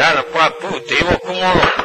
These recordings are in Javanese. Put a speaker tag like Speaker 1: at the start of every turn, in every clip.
Speaker 1: Andal Prabu Dewa Kumara. Tanjang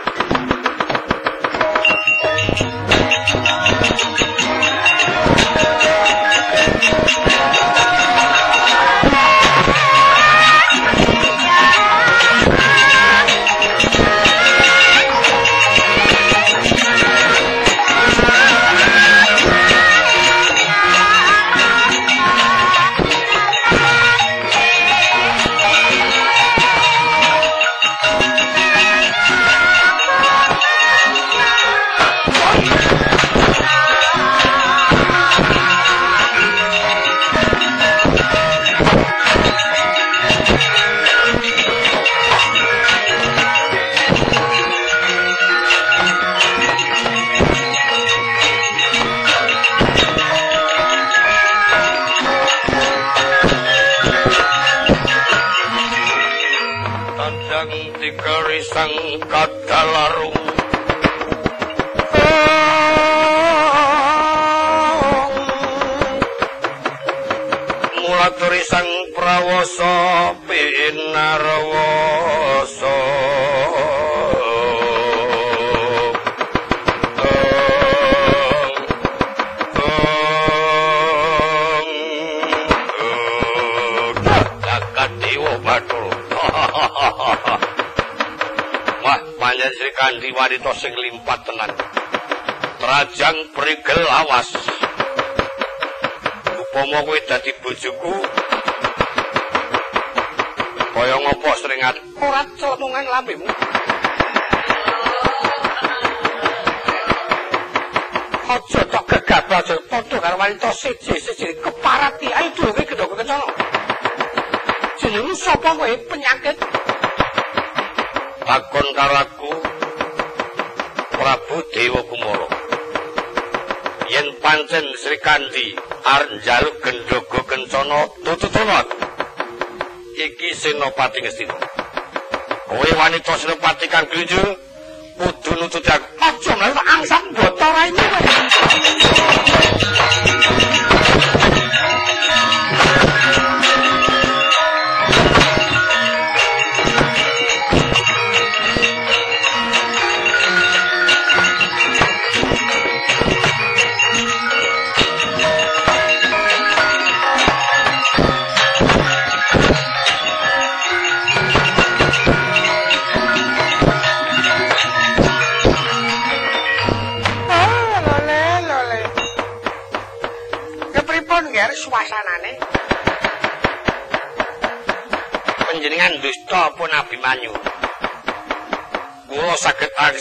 Speaker 1: ora celengan lambemu. Aja tok gegabah aja padha karo wanita siji-siji keparati ayo dhewe gedhe kencana. Jenengmu sapa kowe penyakit? lakon karaku Prabu Dewa Kumara yen pancen Sri Kandi arep njaluk gendhoga kencana tututana iki Senopati Ngastina kowe wanita Senopati kang glinjo kudu nututi aku. Aja mlayu angsam boto raine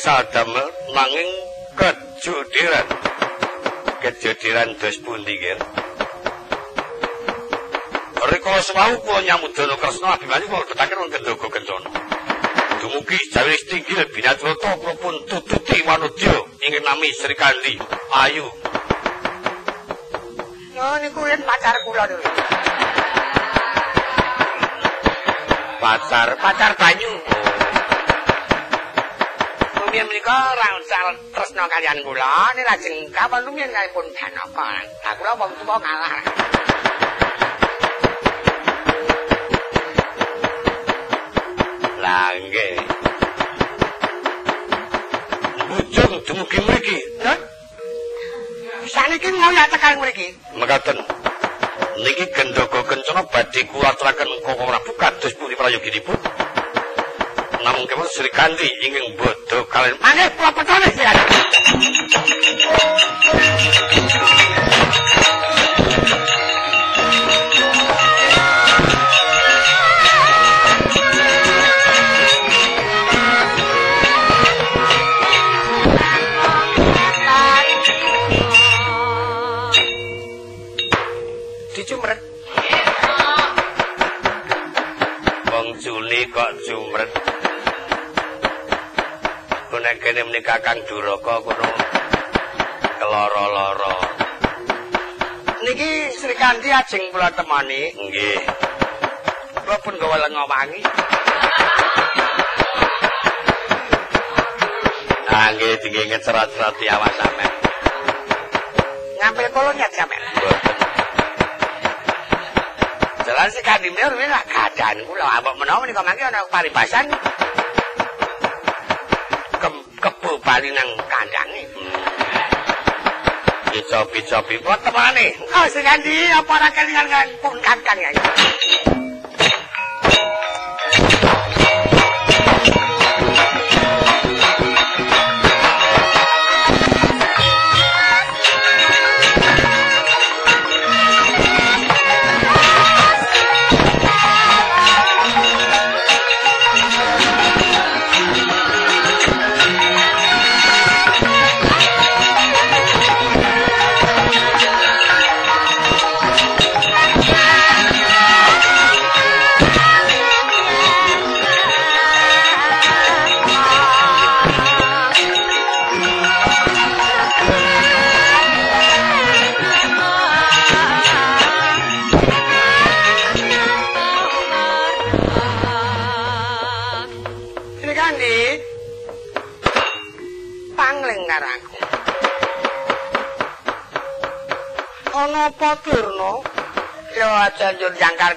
Speaker 1: saged angsal damel nanging kejudiran kejudiran dos pundi nggih? Rikala sewau kula nyambut Dana Kresna Abimanyu kula ketaken wong kendhoga kencana Dumugi Jawi Stinggil Binatrata kula pun tututi wanudya ingkang nami Sri Kandi. Ayu.
Speaker 2: Oh, niku yen pacar kula niku.
Speaker 1: pacar
Speaker 2: Pacar banyu. Rumiyin menika rangsal tresna kalian kula, nek lajeng kapan rumiyin kalipun Danaka. Lah kula wong tuwa kalah.
Speaker 1: Lah nggih. Bujung dumugi mriki.
Speaker 2: Saniki ngoyak tekan mriki.
Speaker 1: Mekaten. Niki gendhoga kencana badhe kula aturaken Prabu kados pundi prayoginipun. Namung kemawon Sri Kandi ingkang bodho kalian
Speaker 2: Mangke kula
Speaker 1: kene menika Kang Duraka kono keloro-loro.
Speaker 2: Niki Sri Kandi ajeng kula temani.
Speaker 1: Nggih.
Speaker 2: Kula pun gawa lenga wangi.
Speaker 1: Ah nggih tinggi ngecerat-cerat awas sampean.
Speaker 2: Ngambil kula nyat sampean. Jalan Sri Kandi mrene lak kadhan kula. Mbok menawa menika mangke ana paribasan. Bali nang kandhange.
Speaker 1: Bica-bica pipo temane.
Speaker 2: Oh, sing ndi apa ora kelingan kan pun kakang ya.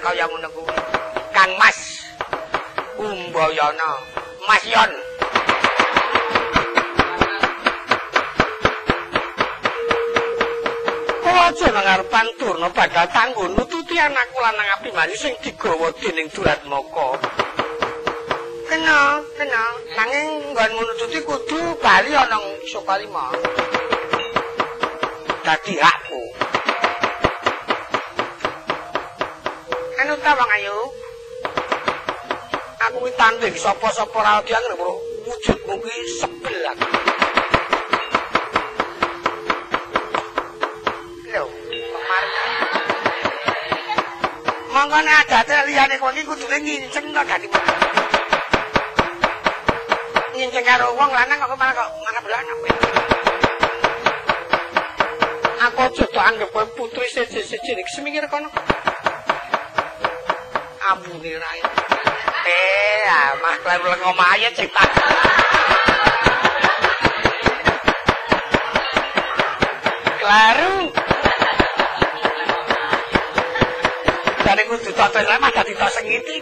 Speaker 2: Kaya ngono kuwi. Kang Mas Umbayana, Mas Yon.
Speaker 1: Nang ngarepan Durna bakal tangguh nututi anakku lanang Abimanyu sing digawa dening Duratmaka.
Speaker 2: Kena, kena. Nanging nggon nututi kudu bali ana Sukalima.
Speaker 1: Dadi hakku. Tanding sapa-sapa ra diangen bro. Wujudmu ki sebelah.
Speaker 2: Lho, kemarin. Mangkane adate liyane kok iki kudune nginceng to dadi. Nginceng karo wong lanang kok malah kok mana belana kowe.
Speaker 1: Aku aja tak anggap putri siji-siji nek semingir kono.
Speaker 2: ambune rae. Eh, amah kleru lengo mayit sing tak. Kleru. Dane kudu tok lek mah dadi tok sengiti.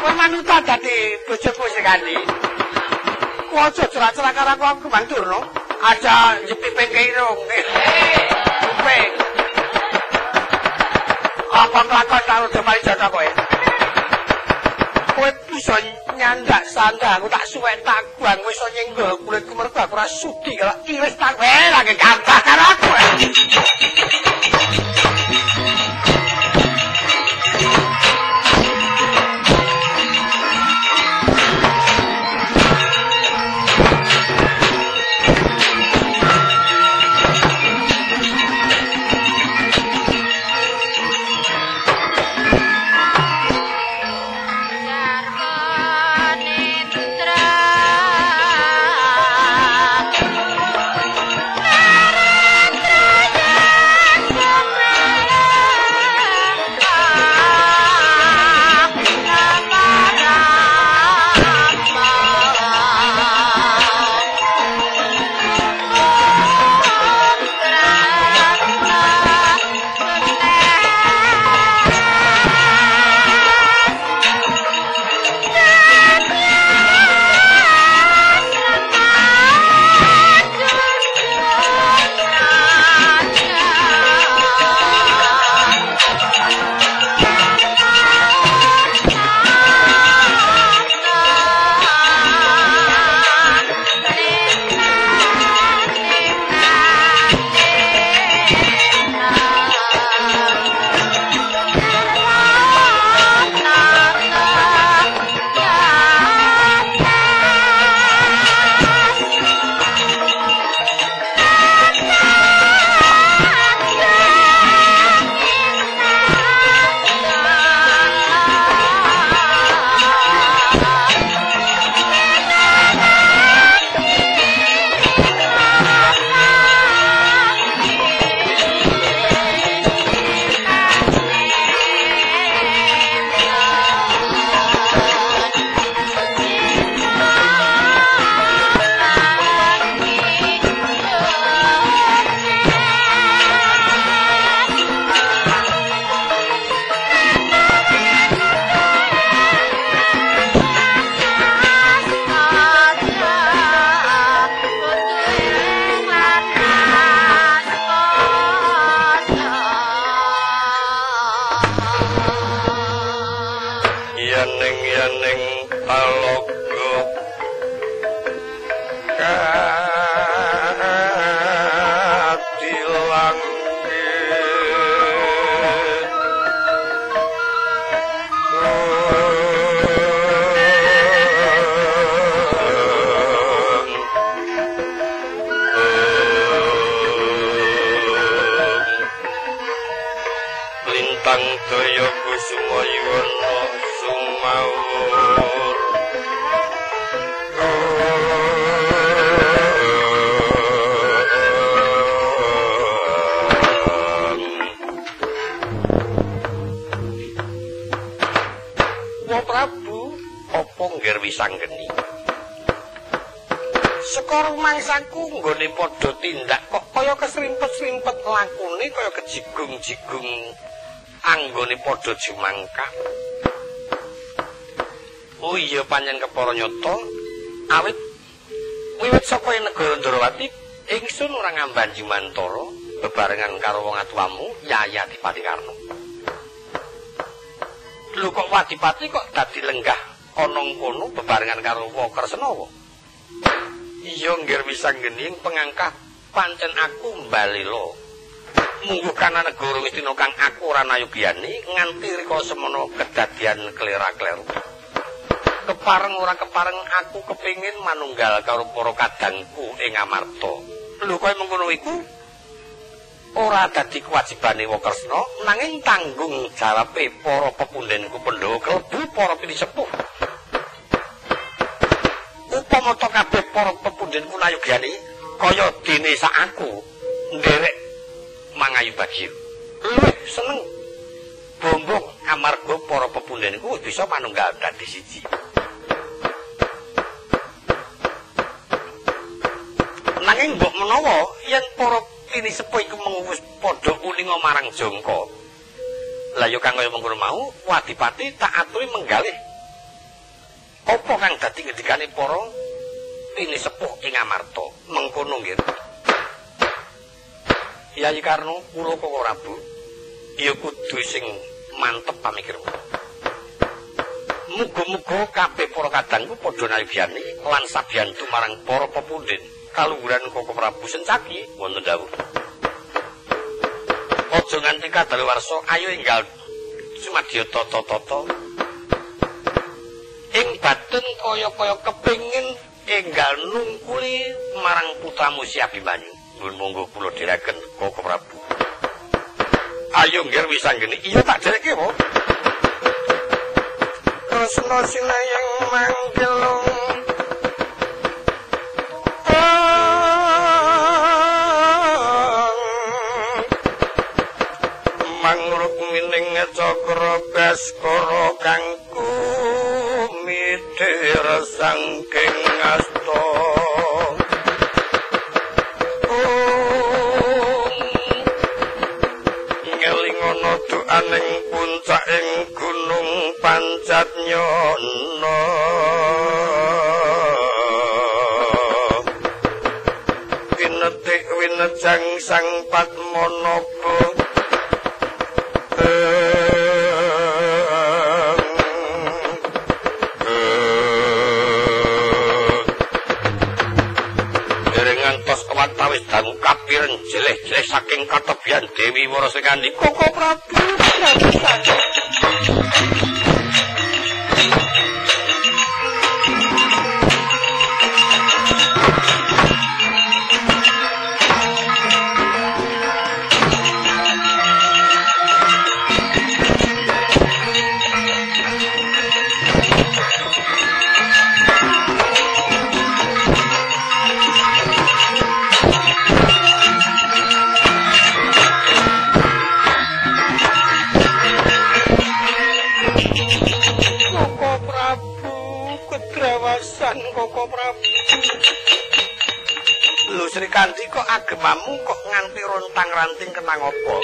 Speaker 2: Kowe manuta dadi bojoku sing kandi. Ku aja cerak-cerak karo aku aku bantur no. Aja jepipe keirung. Eh. Apa kelakon karo Demali Jaka kowe? Kowe bisa nyandak sanda aku tak suwek taguan kowe iso nyenggol kulitku mergo aku ora sudi kalau iris tak wae lagi gampang karo aku.
Speaker 1: Mangsaku nggone padha tindak kok kaya kesrimpet-srimpet lakune kaya kejigung-jigung anggone padha jumangka. Oh iya panjen kepara nyata awit wiwit saka negara Ndrawati ingsun ora ngamban Jumantara bebarengan karo wong atuamu Yaya Dipati Karno. Lho kok Wadipati kok dadi lenggah ana kono bebarengan karo Wakresna wa? Iya nggir wisang gening pengangkah pancen aku mbalelo. mungguh kana negara Wistina kang aku ora nayogyani nganti rika semono kedadian klera-kleru. Kepareng ora kepareng aku kepingin manunggal karo para kadangku ing Amarta. Lho kowe mengkono iku ora dadi kewajibane Wakresna nanging tanggung jawabe para pepundhenku Pandhawa klebu para pinisepuh. Upama to kabeh para pepundhenku nayogyani kaya dene sak aku nderek mangayu bagir. Luwih seneng bombong amarga para pepundhen iku bisa manunggal dadi siji. Nanging mbok menawa yen para ini sepuh iku menguwus padha uninga marang jangka. Lah ya kang kaya mau, Wadipati tak aturi menggalih. Apa kang dadi ngendikane para ini sepuh ing Amarta? Mengkono nggih. Yayi Karno kula kok ora Bu. Ya kudu sing mantep pamikirmu. Muga-muga kabeh para kadangku padha nalyani lan sabiyantu marang para pepundhen kaluhuran Koko Prabu Sencaki wonten dawuh. Aja nganti kadaluwarsa ayo enggal sumadya tata-tata. Ing baten kaya-kaya kepingin enggal nungkuli marang putramu Si Abimanyu. nuwun monggo kula direken Koko Prabu. Ayo nggih wisanggeni. Iya tak dereke, Po. Kresna sinayang manggil Mangruk mining cakra baskara kang sangking asta aning puncaking gunung pancat nyono. Kinetik winejang sang padmanaba saking katebian Dewi Warasengandi Koko Prabu agemamu kok nganti rontang-ranting kenang apa?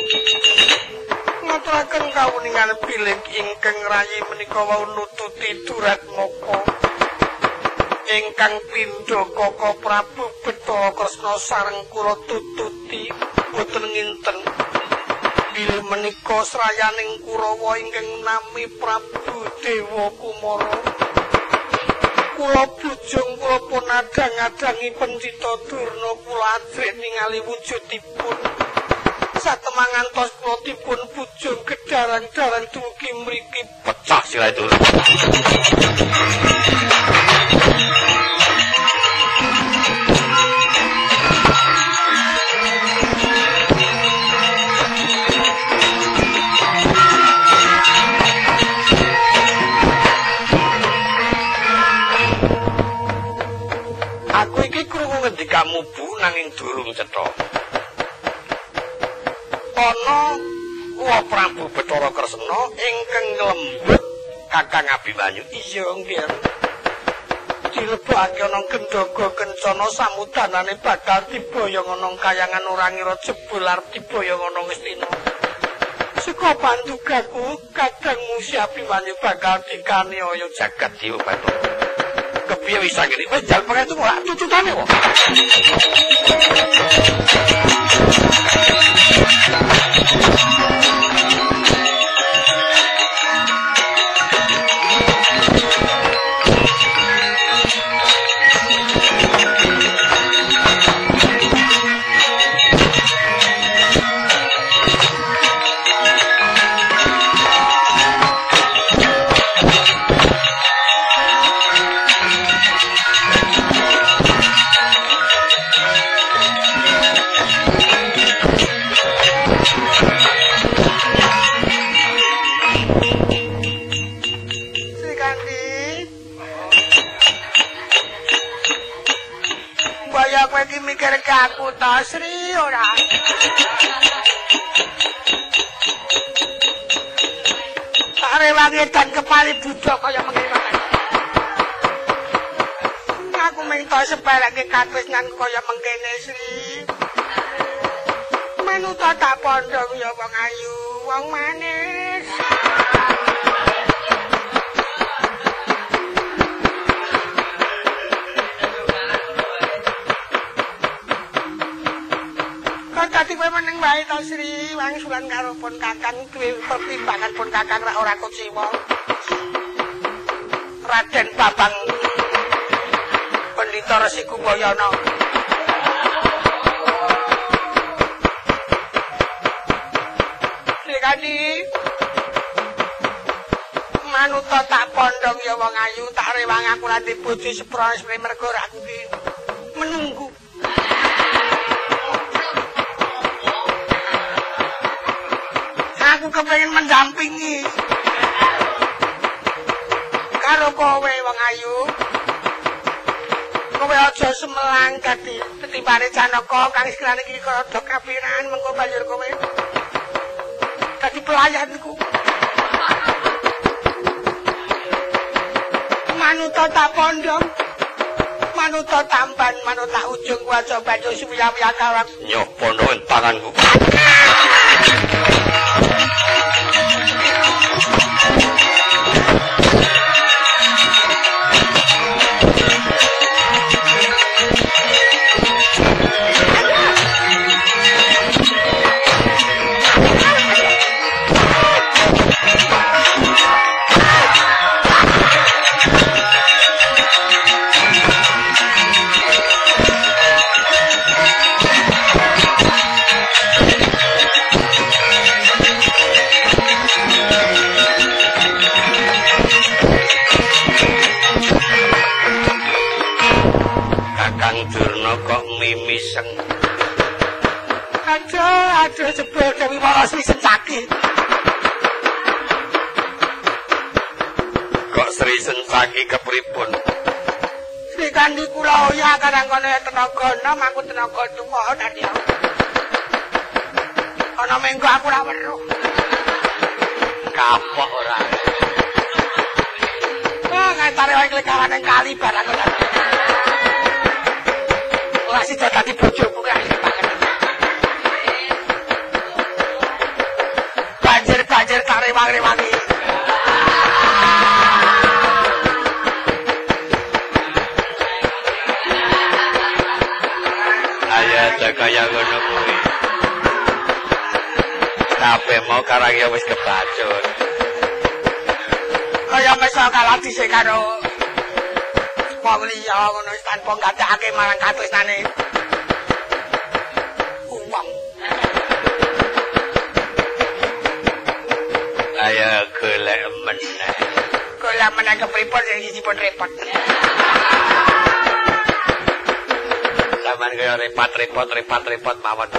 Speaker 1: Ngaturaken kawuningan bilih ingkang rayi menika wau nututi durat moko. Ingkang pindha Koko Prabu Betara Kresna sareng kula tututi boten nginten. Bilih menika srayaning Kurawa ingkang nami Prabu Dewa Kumara. Kula bujung pun adang-adangi pencipta durna kula ajrih ningali wujudipun. Satemangan tos kula dipun bujung gedaran-daran dumugi mriki. Pecah sira itu durung cetha. Ana Wa Prabu Bathara Kresna ingkang lembut Kakang Abimanyu. Iya, nggih. Dilebokake ana gendhaga kencana samudanane bakal diboyong ana kayangan ora ngira jebul arep diboyong ana Ngastina. Seka bantugaku Kakang Musi Abimanyu bakal dikaniaya jagat Dewa Bathara. Kepiye wis sakit? Wis jal pengen tuku lak cucutane kok.
Speaker 2: aku Are wangi dan kepali budok kaya mengene. Aku minta sepeleke katresnan kaya mengkene Sri. Manut tak pondong ya wong ayu, wong manis. dadi kowe meneng wae to Sri wangsulan karo pun kakang duwe pertimbangan pun kakang ra ora kuciwa Raden Babang Pendhita Resi Kumbayana Srikandi Manuta tak pondong ya wong ayu tak rewang aku lan dipuji sepro mergo aku menunggu aku kepengin mendampingi. Karo kowe wong ayu. Kowe aja semelang dadi petimbane janaka kang istilahane iki rada kapiran mengko banjur kowe. Dadi pelayanku. Manuta tak pondong manuta tamban manuta ujung waca banjur suwiya-wiya kawak
Speaker 1: nyoh pondong tanganku Sensaki kepripun?
Speaker 2: Sri Kandi kula oya kadang kono tenaga nom aku tenaga tuwa dadi. Ana mengko aku ora weruh.
Speaker 1: Kapok ora.
Speaker 2: Oh, ngantare wae klekawan ning kali barang ora. Ora sida dadi bojoku kae
Speaker 1: mau karangnya wis kebacut.
Speaker 2: Kaya meso kalah dhisik karo wong liya ngono wis tanpa nggatekake marang katresnane. Uwang.
Speaker 1: Aya golek meneh.
Speaker 2: Golek meneh kepripun sing sisipun repot.
Speaker 1: Saman kaya repot-repot repot-repot mawon.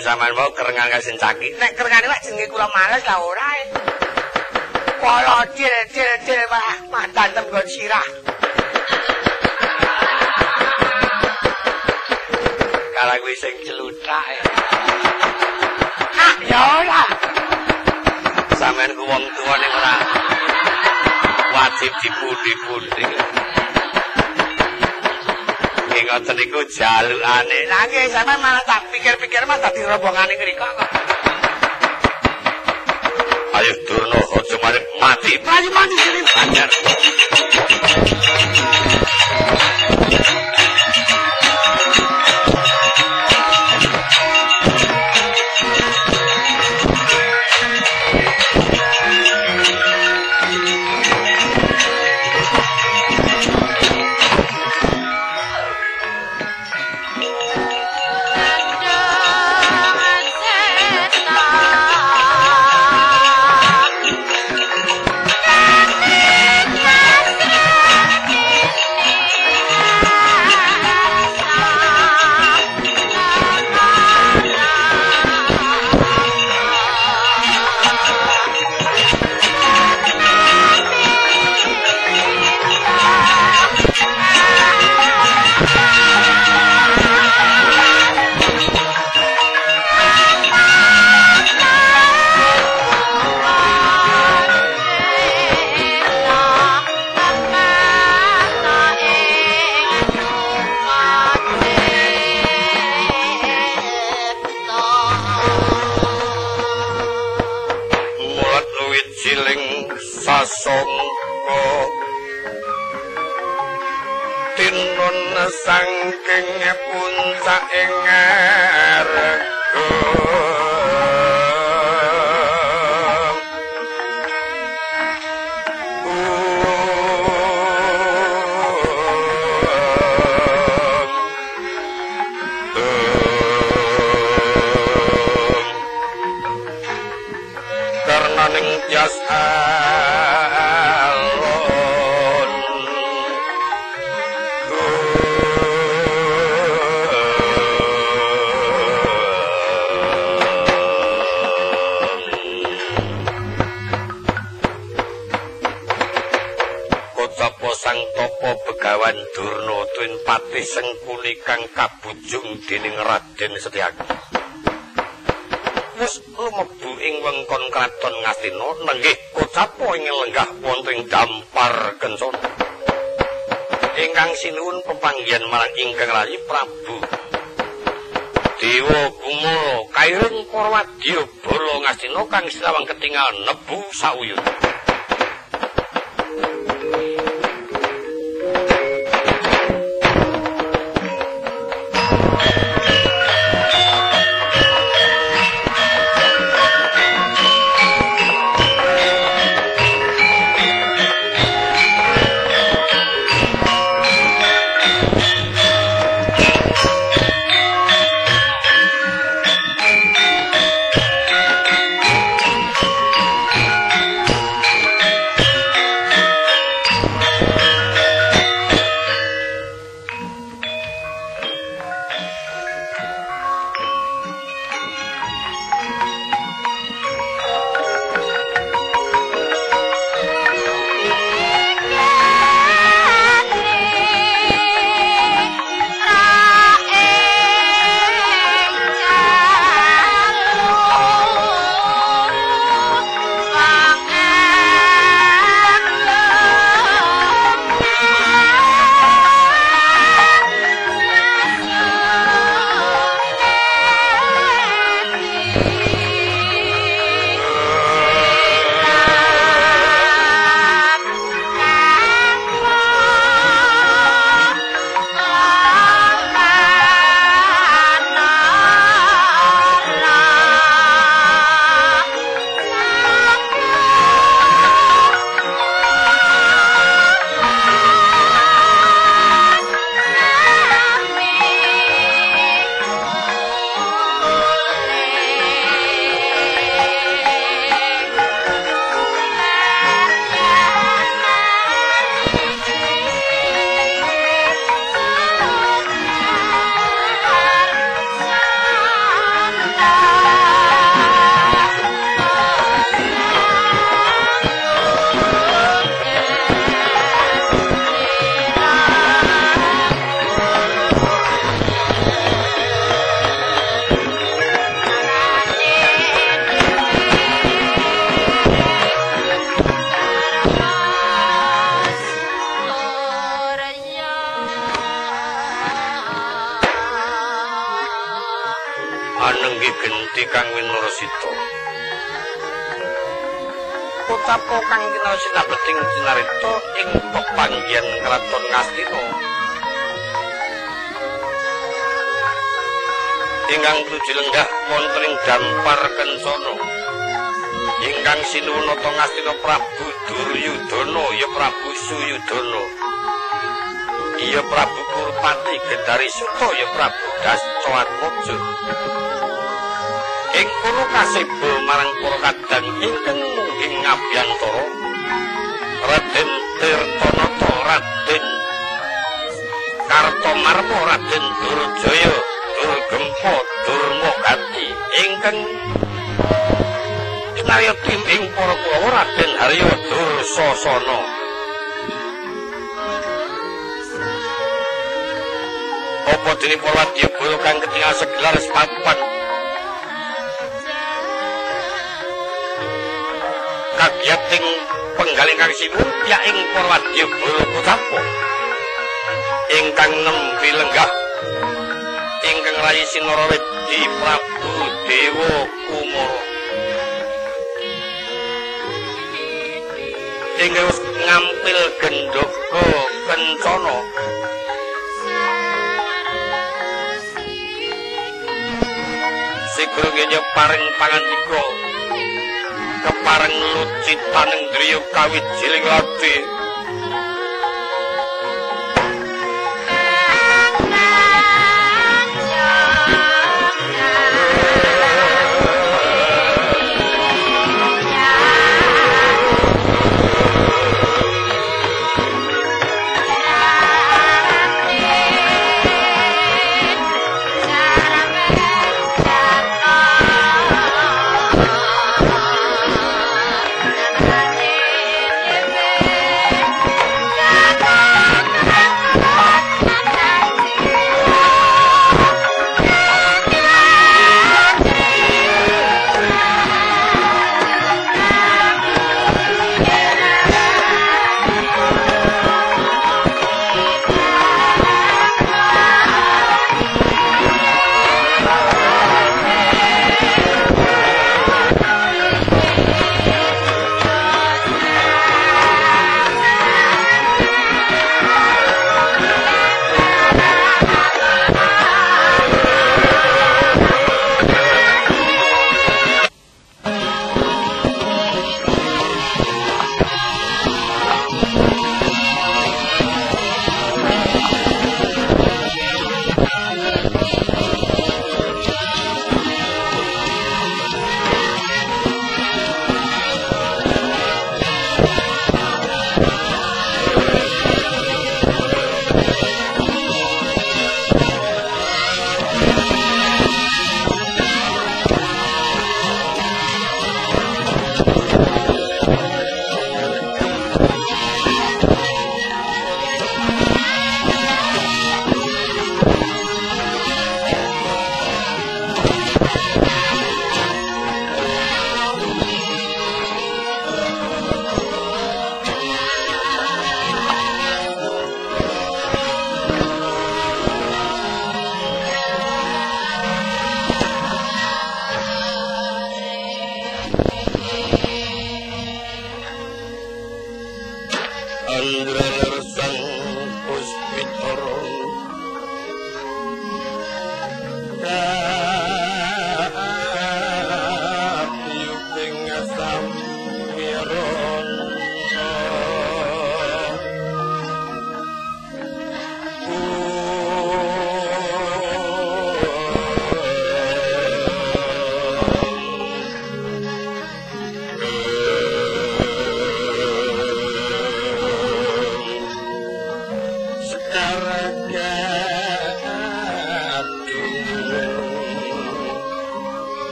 Speaker 1: Njuk sampean mau kerengan kasen caki.
Speaker 2: Nek kerengane wak jenenge kula males lah ora. Kala cil cil cil wah mantan tembon sirah.
Speaker 1: perkara kuwi sing celuthak.
Speaker 2: Ah, ya ora.
Speaker 1: Sampeyan ku wong tuwa ning ora wajib dipundi-pundi. Ngoten niku jalukane.
Speaker 2: Lah nggih sampean malah tak pikir-pikir mah dadi rombongane ngriko kok.
Speaker 1: Ayo Durna aja mari mati.
Speaker 2: Mati mati sini.
Speaker 1: Anyar. Lumebu ing wengkon kraton Ngastina nenggih kocapa ing lenggah wonten ing dampar kencana. Ingkang sinuwun pepanggihan marang ingkang rayi Prabu. Dewa Kumala kaireng para wadya bala Ngastina kang silawang ketingal nebu sauyun. Apa dene para wadyabala kang ketingal segelar sepapan kagiyating penggaling kang sinuwun ya ing para wadyabala kutapa ingkang nembe lenggah ingkang rayi sinarawit di Prabu Dewa Kumara. Ingkang ngampil gendhoga kencana Sigro ngenyo paring pangandika kepareng lucitaning driya kawit jiling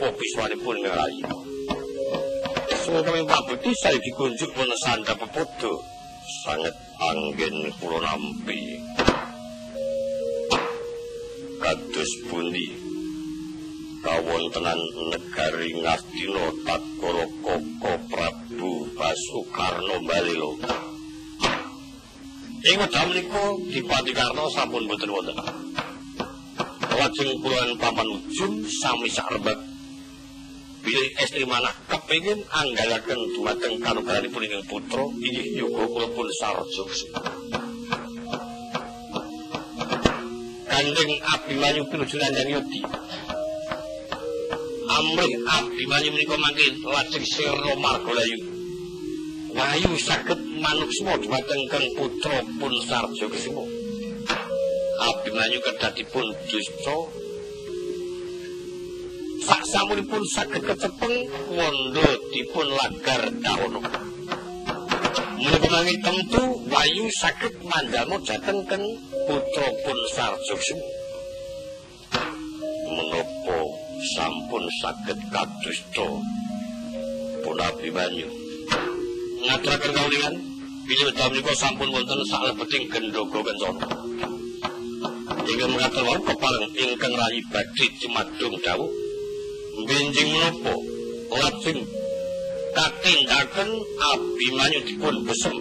Speaker 2: ngerayi.
Speaker 1: sing kami pabekti saiki kunjuk pun sandha pepodo. Sanget anggen kula nampi. Kados pundi? Kawontenan negari Ngastina Takara Koko Prabu Basukarno Ing wekdal menika Dipati Karno sampun boten wonten. Lajeng kula papan ujung sami sarembet bilih estri manah kepengin anggalaken dumateng kanugrahanipun ing putra inggih yoga kula pun sarja Kandeng Abimanyu pinuju nandang yodi. Amrih Abimanyu menika mangke lajeng sira margalayu Wayu saged manuksma dumateng kang putra pun sarja kesimo Abimanyu kedadipun dusta samunipun saged kecepeng wondo dipun lagar daono. Menawi tentu wayu saged mandhamu dhateng ken putra pun sarjoksu. Menapa sampun saged kadusta pun Abimanyu. Ngaturaken kawulingan bilih dalem menika sampun wonten salebeting gendhoga kencana. Ingkang mengatur wau kepareng ingkang rayi badhe cumadung dawuh benjing menapa lajeng katindaken abimanyu dipun besem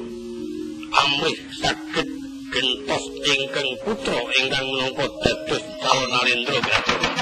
Speaker 1: amrih saged gentos ingkang putra ingkang menangka dados calon narendra limo.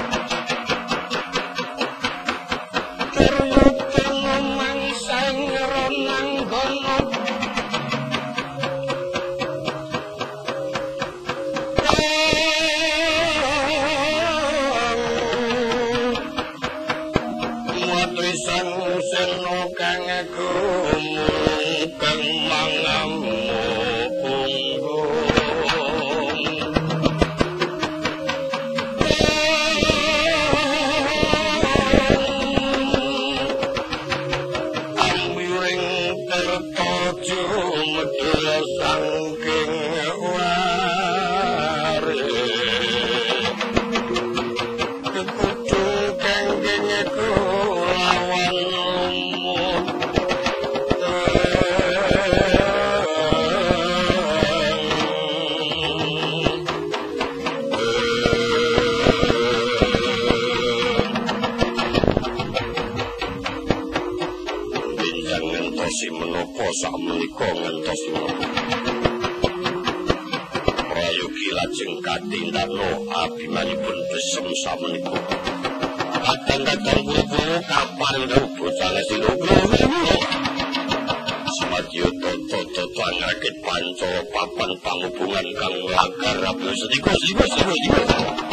Speaker 2: 一个媳妇，一个。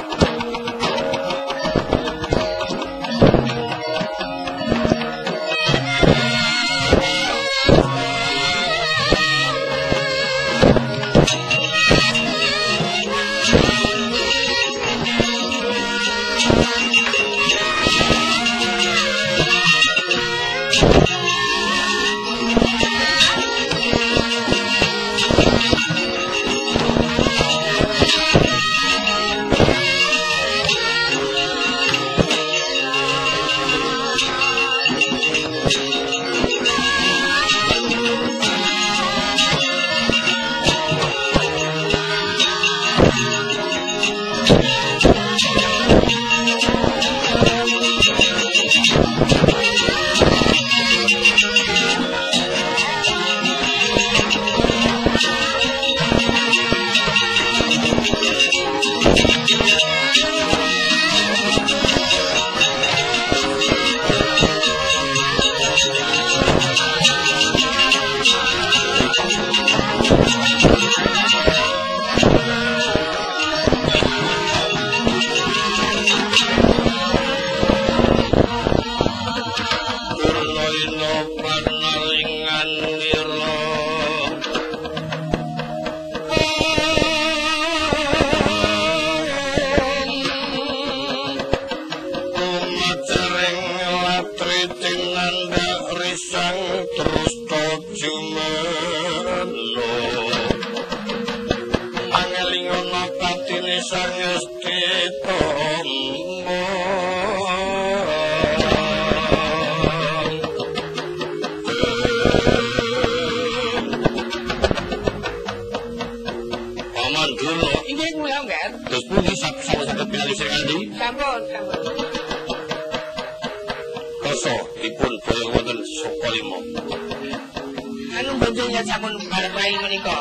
Speaker 2: Benjingnya sampun bar-barai menika.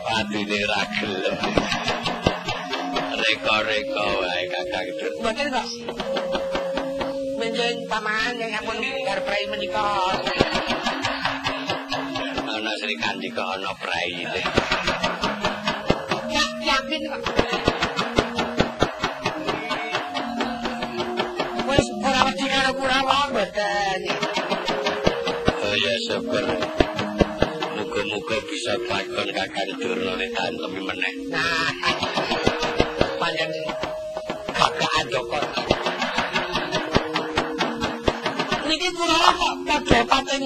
Speaker 1: Patine ra gelem. Reka-reka wae Kakang.
Speaker 2: Mboten kok. Benjing paman yang sampun bar-barai menika.
Speaker 1: Ana Sri Kandika ana praine.
Speaker 2: Ya, yakin kok.
Speaker 1: Oh ya syukur. Muga-muga bisa takon Kakang Durna nek tantem meneh.
Speaker 2: Panjen kakak Joko. Niki Kurawa kok padha paten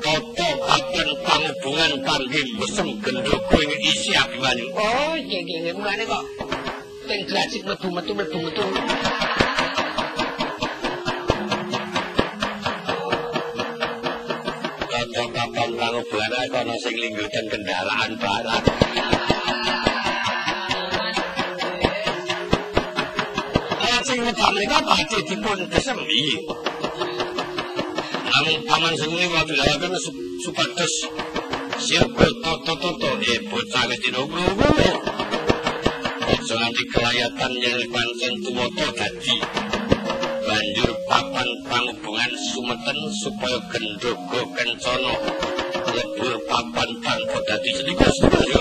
Speaker 1: Toto paten panghubungan panggih mesem gendhogo ing isi abimanyu.
Speaker 2: Oh, iya iya iya mulane kok teng grasik metu-metu metu-metu.
Speaker 1: Panghubungan ae ana sing linggutan kendaraan barang. Ana sing ngedam menika badhe dipun desem iki. Namun paman senguni waktu lawakan supados sirko toto-toto eh bocah wis dinunggu. Aja nganti kelayatan yen pancen tumoto dadi banjur papan panghubungan sumeten supaya gendhogo kencana lebur papan tanpa dadi sedika sedaya.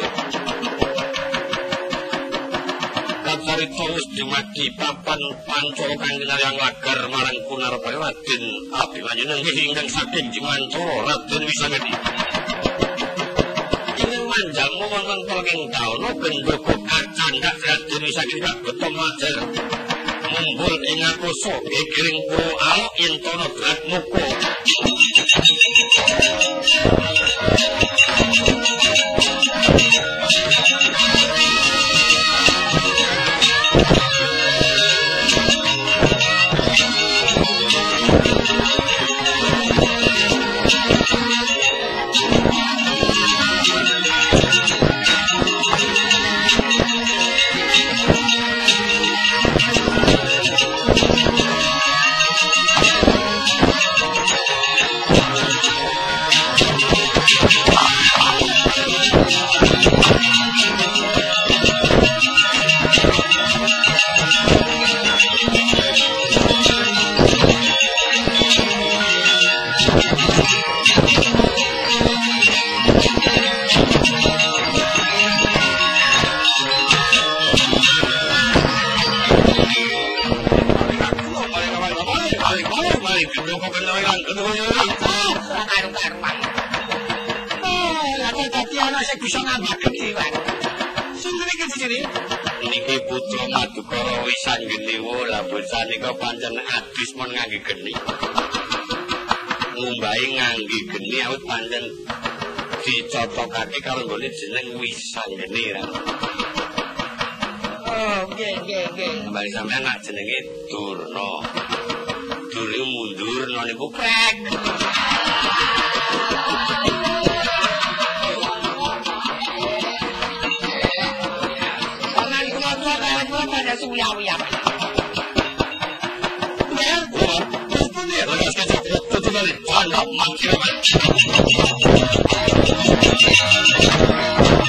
Speaker 1: Kacarita wis dimati papan pancoro kang yang lagar marang Kunarapaya Raden Abimanyu nenggih ingkang saking Jimantara Raden Wisangedi. Ingin manjamu wonten tolking daono gendhogo kacandak Raden Wisangedi kabeto majar. Mumbul ing akoso gegiring puro alok yen tono drat muko. Thank you. Nika pancen adis mon ngangge geni. Ngumbahi ngangge geni awit pancen dicocokake karo nggone jeneng Wisanggeni ra.
Speaker 2: Oh, nggih nggih nggih.
Speaker 1: Mbak sampean nak jenenge Durna. Duri mundur niku
Speaker 2: tua kaya kula pada suya-uya.
Speaker 1: Wis pundi ya lagi kecap tutu bali. Ana mati apa? Wonten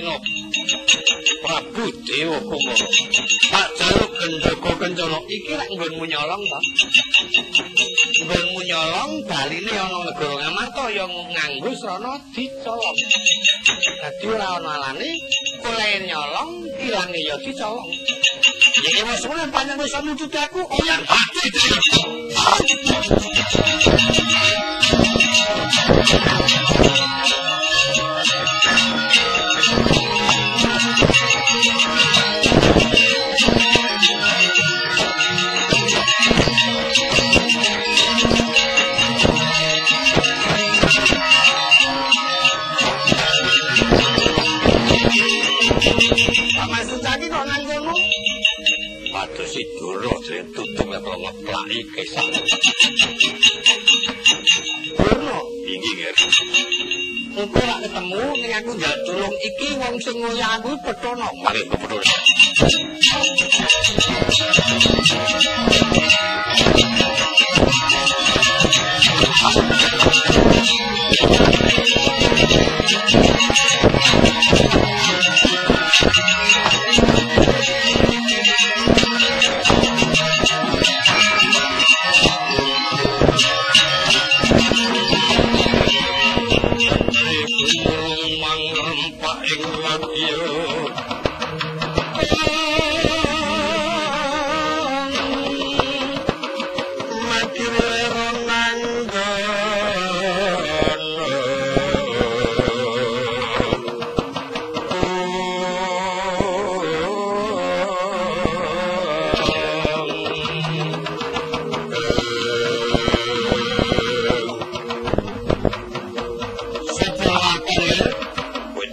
Speaker 1: Ngestina Prabu Dewa Kumara. Tak jaluk gendoko kencana iki lek nggonmu nyolong to. Nggonmu nyolong baline ana negara Ngamarta ya nganggo srana dicolong. Dadi ora ana alane oleh nyolong ilange ya dicolong. Iki wis mulai panjang wis nuntut aku oyang hati. si apa ngeplaki kesang. Purno, iki ger. Engko lak ketemu ning aku njal tulung iki wong sing ngoyo aku petono. Mari kepeto.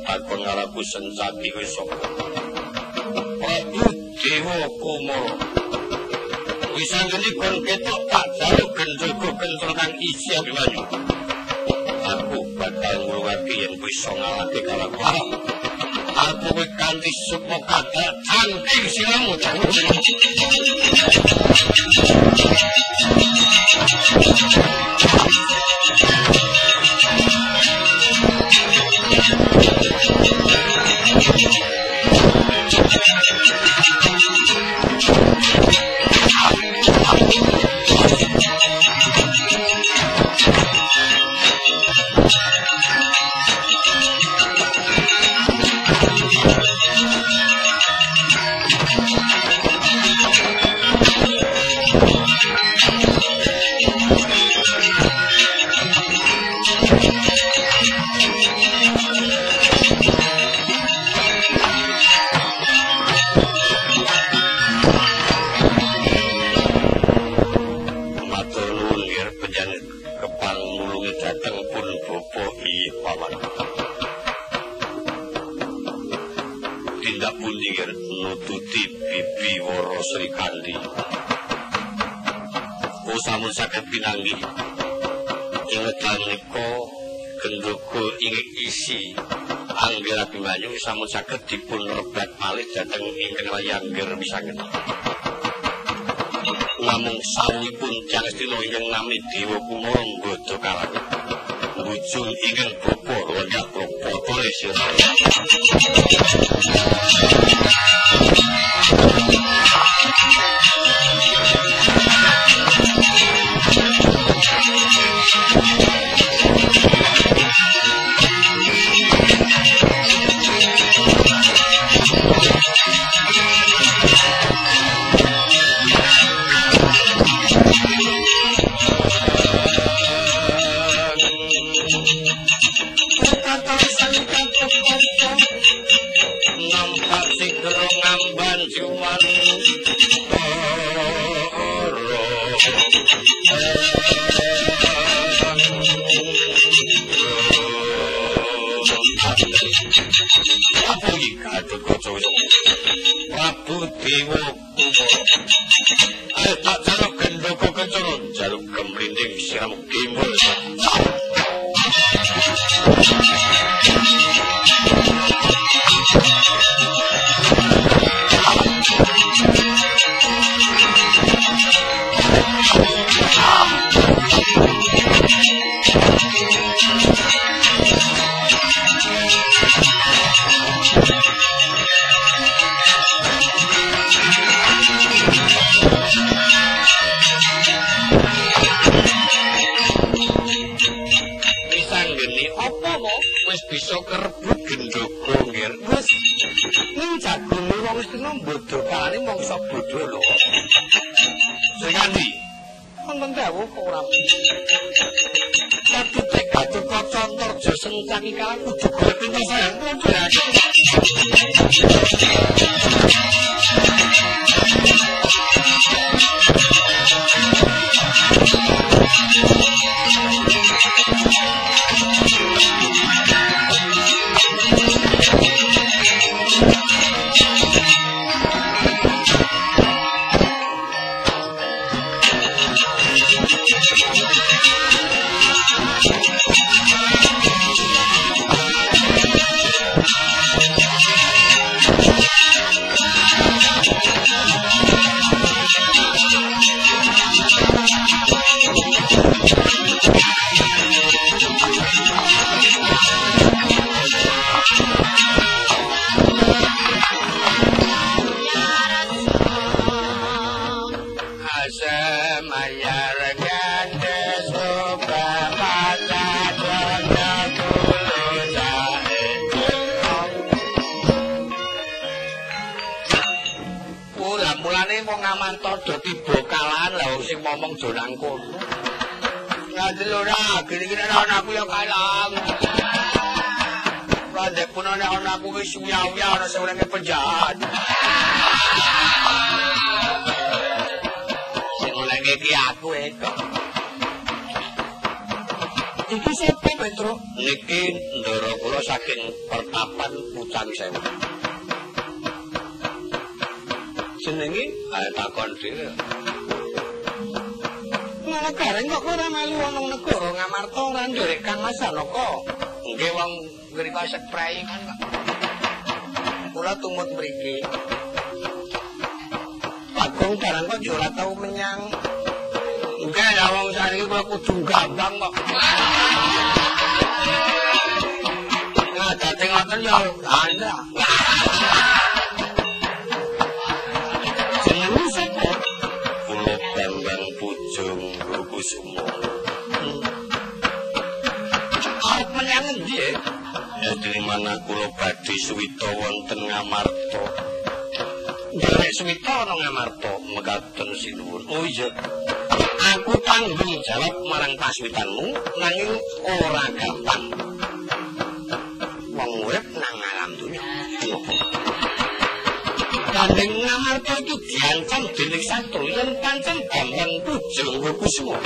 Speaker 1: takon ngarapu sensati wiso Prabu Dewa Kumoro Wis geni kon ketok tak jalu gendul go gendul kang isi api wanyu Aku bakal ngurwati yang wiso ngalati kalakuan Aku wikanti supo kata tanting silamu Thank you. saged. Lamung sawipun Jagastina ingkang nami Dewa Kumara Dolang kono. Ngadil ora, gini-gini ana anakku ya kalang. Randek pun ana anakku wis uya-uya ana sewenenge penjahat. Sing oleh iki aku eko. Iki sapa Petro? Niki ndara kula saking pertapan Pucang Sewu. Jenenge ae takon dhewe. Gareng kok ora melu ana negara Ngamarta ora nderek Kang Mas Anaka. Nggih wong ngrika spraying kan kok. Kula tumut mriki. Agung barang kok ora tau menyang. Nggih ya wong sariki kula kudu gampang kok. Nah, dadi ngoten ya anda. Mana kula badhe suwita wonten Ngamarta. Nek suwita ana Ngamarta mekaten sinuwun. Oh iya. Aku tanggung jawab marang paswitanmu nanging ora gampang. Wong urip nang alam dunya. Kandeng ngamarta iki diancam dening santri yen pancen gampang bujung kusuma.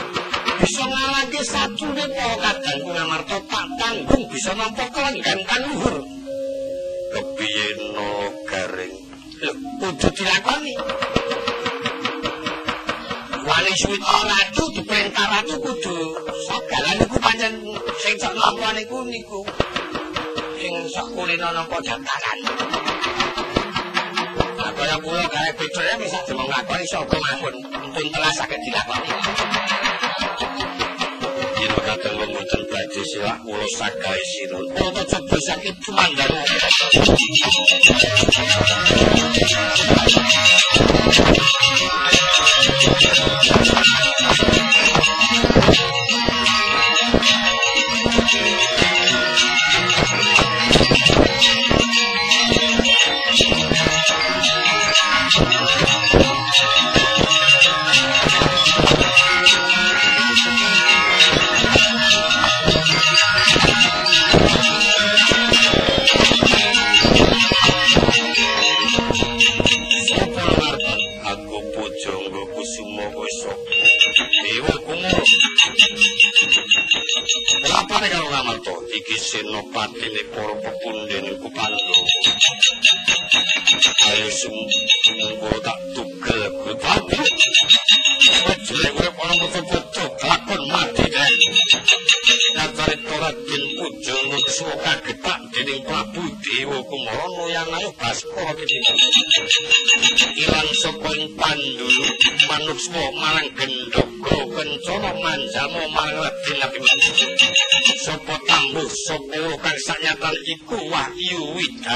Speaker 1: Bisa ngalahke satune kok kadang ngamarta tak tanggung bisa nampa kelenggan kan luhur. Kepiye no garing? Lho, kudu dilakoni. Wali suwita ratu diperintah ratu kudu sagalan iku pancen sing sak lampuan iku niku. Sing sak kulino nampa jantaran. kaya kula gawe bedone bisa demong lakoni sapa mawon pun telah saged dilakoni kadang mboten badhe siwak kula saged sinun. Ora coba sakit tumandang senopatine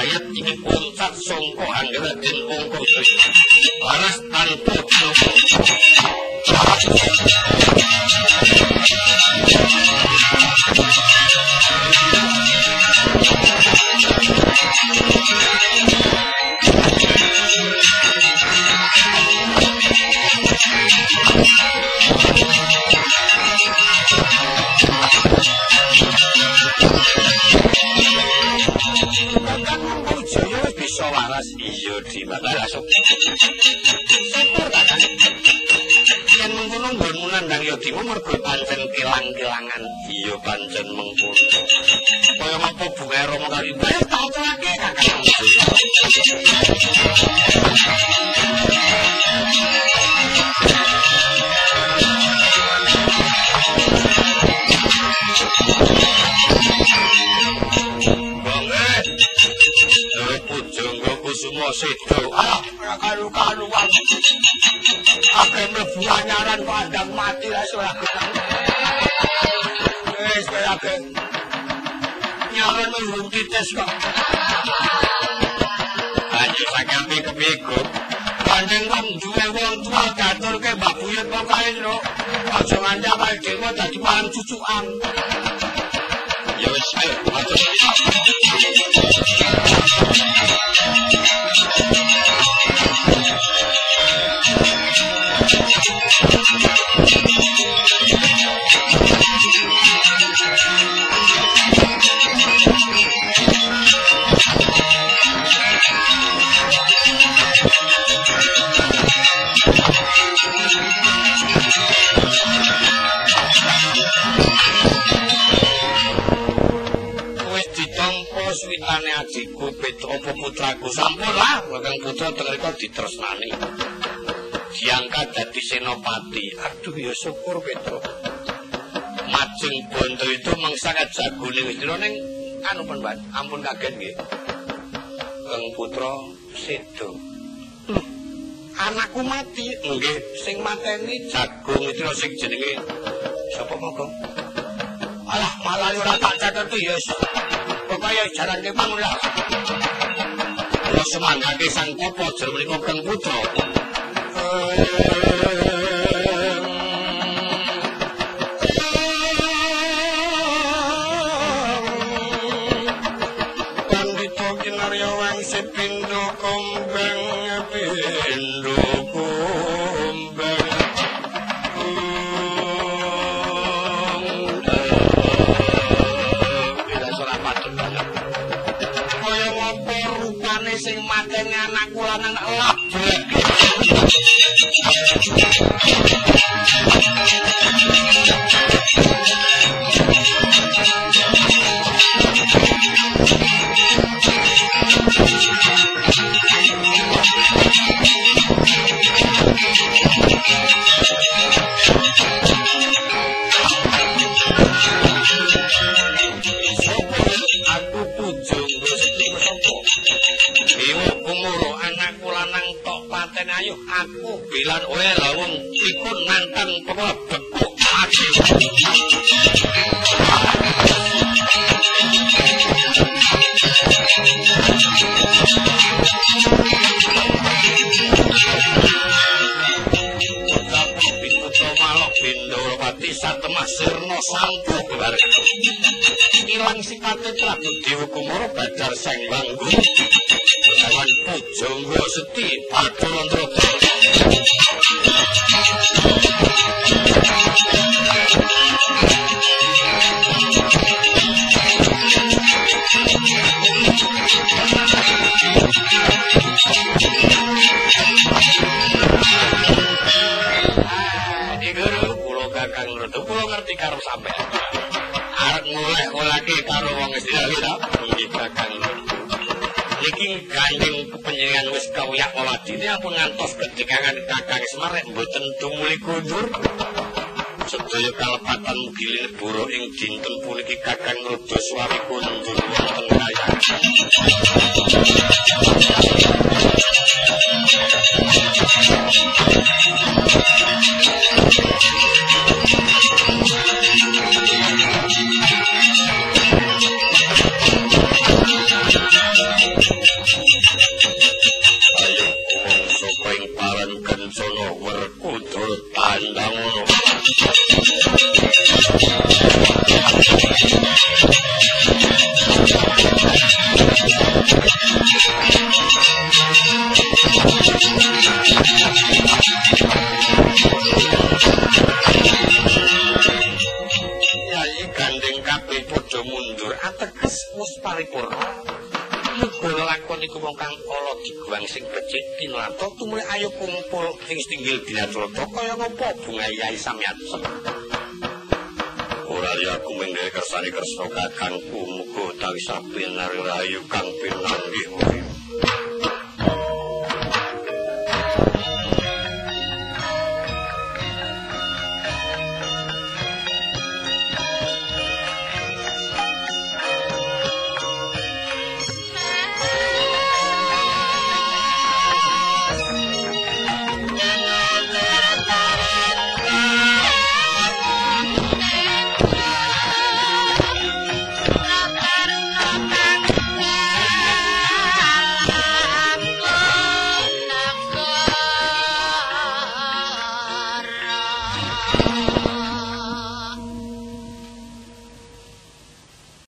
Speaker 1: widayat iki puncak sangka anggaraden angka waras tanpa semua situ. Alah, karu-karuan. Apa yang berbuanyaran padang mati lah suara. Eh, suara gawe lurung titis kok. Aja sakampi kepiku. Panjeng wong duwe wong tuwa gaturke mbak buyut pokoke lho. Aja nganti awake dewe dadi pan cucukan. Ya wis ayo. petra apa putraku? Sampun lah kakang putra tengreka ditresnani. Diangkat dadi senopati. Aduh ya syukur petra. Majeng bondo itu mengsangat jagone wisira ning anu pun ampun kaget nggih. Kakang putra sedo. Anakku mati. Nggih sing mateni jagung. Itu sing jenenge sapa monggo? alah malah ora tak catet yo kaya jarane mangulah. Wis semangat sang kapa jroning kang putra.
Speaker 3: ngantos kedekangan
Speaker 1: kakang semarek mboten dumuli kundur. Sedaya kalepatan gilir buru ing dinten puniki kakang rada suwi kundur wonten kayang wong kang ala diguang sing becik tinlato tumuli ayo kumpul sing tinggil dinaturata kaya ngapa bunga yai samyatsa. Ora ya aku menggawe kersane Kresna kakangku muga utawi sapi nari rayu kang pinanggih urip.